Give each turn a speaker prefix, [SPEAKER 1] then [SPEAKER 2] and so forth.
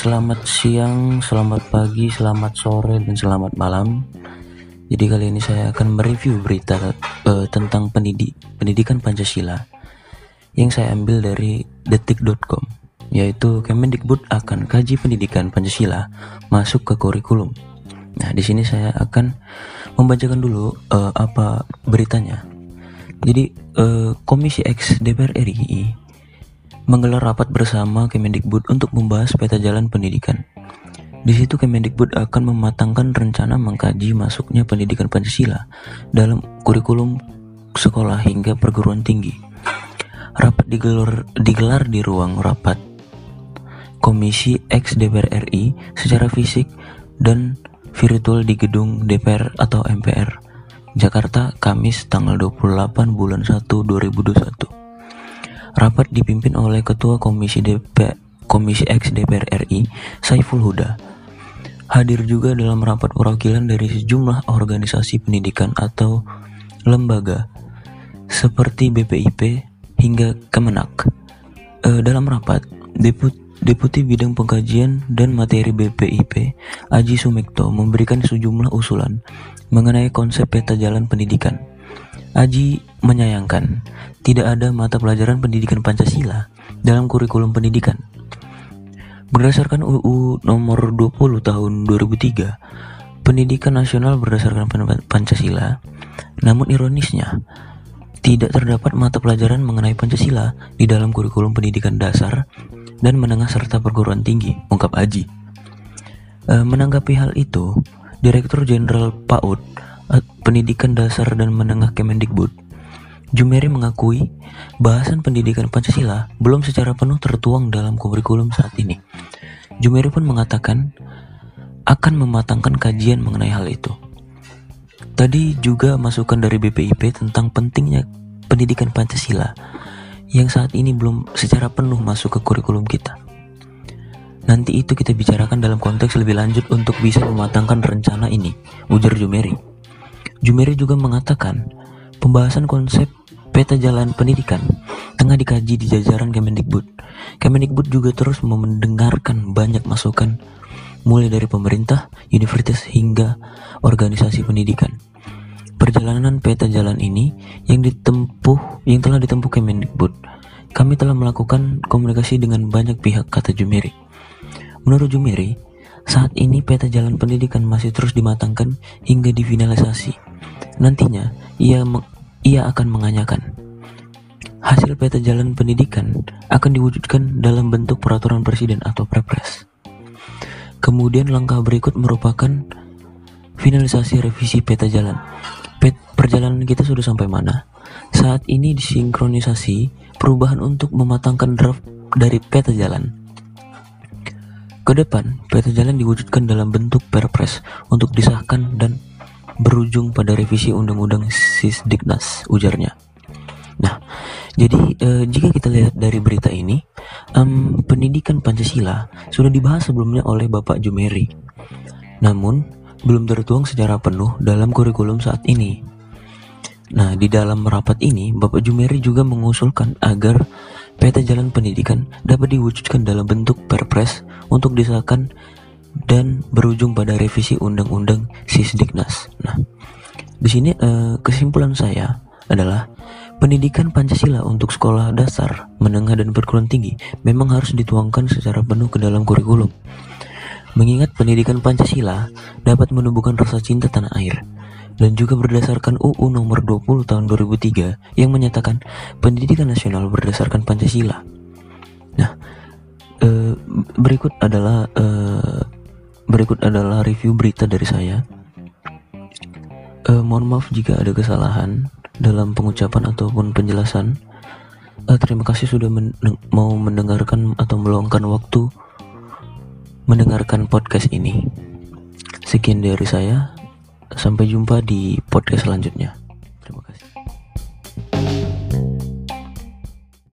[SPEAKER 1] selamat siang, selamat pagi, selamat sore, dan selamat malam. Jadi kali ini saya akan mereview berita uh, tentang pendidik pendidikan Pancasila yang saya ambil dari detik.com, yaitu Kemendikbud akan kaji pendidikan Pancasila masuk ke kurikulum. Nah, di sini saya akan membacakan dulu uh, apa beritanya. Jadi, uh, Komisi X DPR RI menggelar rapat bersama Kemendikbud untuk membahas peta jalan pendidikan. Di situ Kemendikbud akan mematangkan rencana mengkaji masuknya pendidikan Pancasila dalam kurikulum sekolah hingga perguruan tinggi. Rapat digelar, digelar di ruang rapat Komisi X DPR RI secara fisik dan virtual di gedung DPR atau MPR Jakarta Kamis tanggal 28 bulan 1 2021. Rapat dipimpin oleh Ketua Komisi DP, Komisi X DPR RI, Saiful Huda. Hadir juga dalam rapat perwakilan dari sejumlah organisasi pendidikan atau lembaga seperti BPIP hingga Kemenak. E, dalam rapat, Deput, Deputi Bidang Pengkajian dan Materi BPIP, Aji Sumekto, memberikan sejumlah usulan mengenai konsep peta jalan pendidikan. Aji menyayangkan tidak ada mata pelajaran pendidikan Pancasila dalam kurikulum pendidikan. Berdasarkan UU nomor 20 tahun 2003, pendidikan nasional berdasarkan Pancasila, namun ironisnya, tidak terdapat mata pelajaran mengenai Pancasila di dalam kurikulum pendidikan dasar dan menengah serta perguruan tinggi, ungkap Aji. E, menanggapi hal itu, Direktur Jenderal PAUD Pendidikan Dasar dan Menengah Kemendikbud, Jumeri mengakui bahasan pendidikan Pancasila belum secara penuh tertuang dalam kurikulum saat ini. Jumeri pun mengatakan akan mematangkan kajian mengenai hal itu. Tadi juga masukan dari BPIP tentang pentingnya pendidikan Pancasila yang saat ini belum secara penuh masuk ke kurikulum kita. Nanti itu kita bicarakan dalam konteks lebih lanjut untuk bisa mematangkan rencana ini, ujar Jumeri. Jumeri juga mengatakan pembahasan konsep peta jalan pendidikan tengah dikaji di jajaran Kemendikbud. Kemendikbud juga terus mendengarkan banyak masukan mulai dari pemerintah, universitas hingga organisasi pendidikan. Perjalanan peta jalan ini yang ditempuh yang telah ditempuh Kemendikbud. Kami telah melakukan komunikasi dengan banyak pihak kata Jumeri. Menurut Jumeri, saat ini peta jalan pendidikan masih terus dimatangkan hingga difinalisasi. Nantinya, ia ia akan menganyakan. Hasil peta jalan pendidikan akan diwujudkan dalam bentuk peraturan presiden atau perpres. Kemudian langkah berikut merupakan finalisasi revisi peta jalan. Pet, perjalanan kita sudah sampai mana? Saat ini disinkronisasi perubahan untuk mematangkan draft dari peta jalan. Ke depan, peta jalan diwujudkan dalam bentuk perpres untuk disahkan dan berujung pada revisi Undang-Undang Sisdiknas, ujarnya. Nah, jadi eh, jika kita lihat dari berita ini, um, pendidikan Pancasila sudah dibahas sebelumnya oleh Bapak Jumeri. Namun, belum tertuang secara penuh dalam kurikulum saat ini. Nah, di dalam rapat ini, Bapak Jumeri juga mengusulkan agar peta jalan pendidikan dapat diwujudkan dalam bentuk perpres untuk disahkan dan berujung pada revisi Undang-Undang Sisdiknas. Nah, di sini eh, kesimpulan saya adalah pendidikan Pancasila untuk sekolah dasar, menengah dan perguruan tinggi memang harus dituangkan secara penuh ke dalam kurikulum. Mengingat pendidikan Pancasila dapat menumbuhkan rasa cinta tanah air dan juga berdasarkan UU nomor 20 tahun 2003 yang menyatakan pendidikan nasional berdasarkan Pancasila. Nah, eh, berikut adalah eh, Berikut adalah review berita dari saya. Uh, mohon maaf jika ada kesalahan dalam pengucapan ataupun penjelasan. Uh, terima kasih sudah men mau mendengarkan atau meluangkan waktu mendengarkan podcast ini. Sekian dari saya. Sampai jumpa di podcast selanjutnya.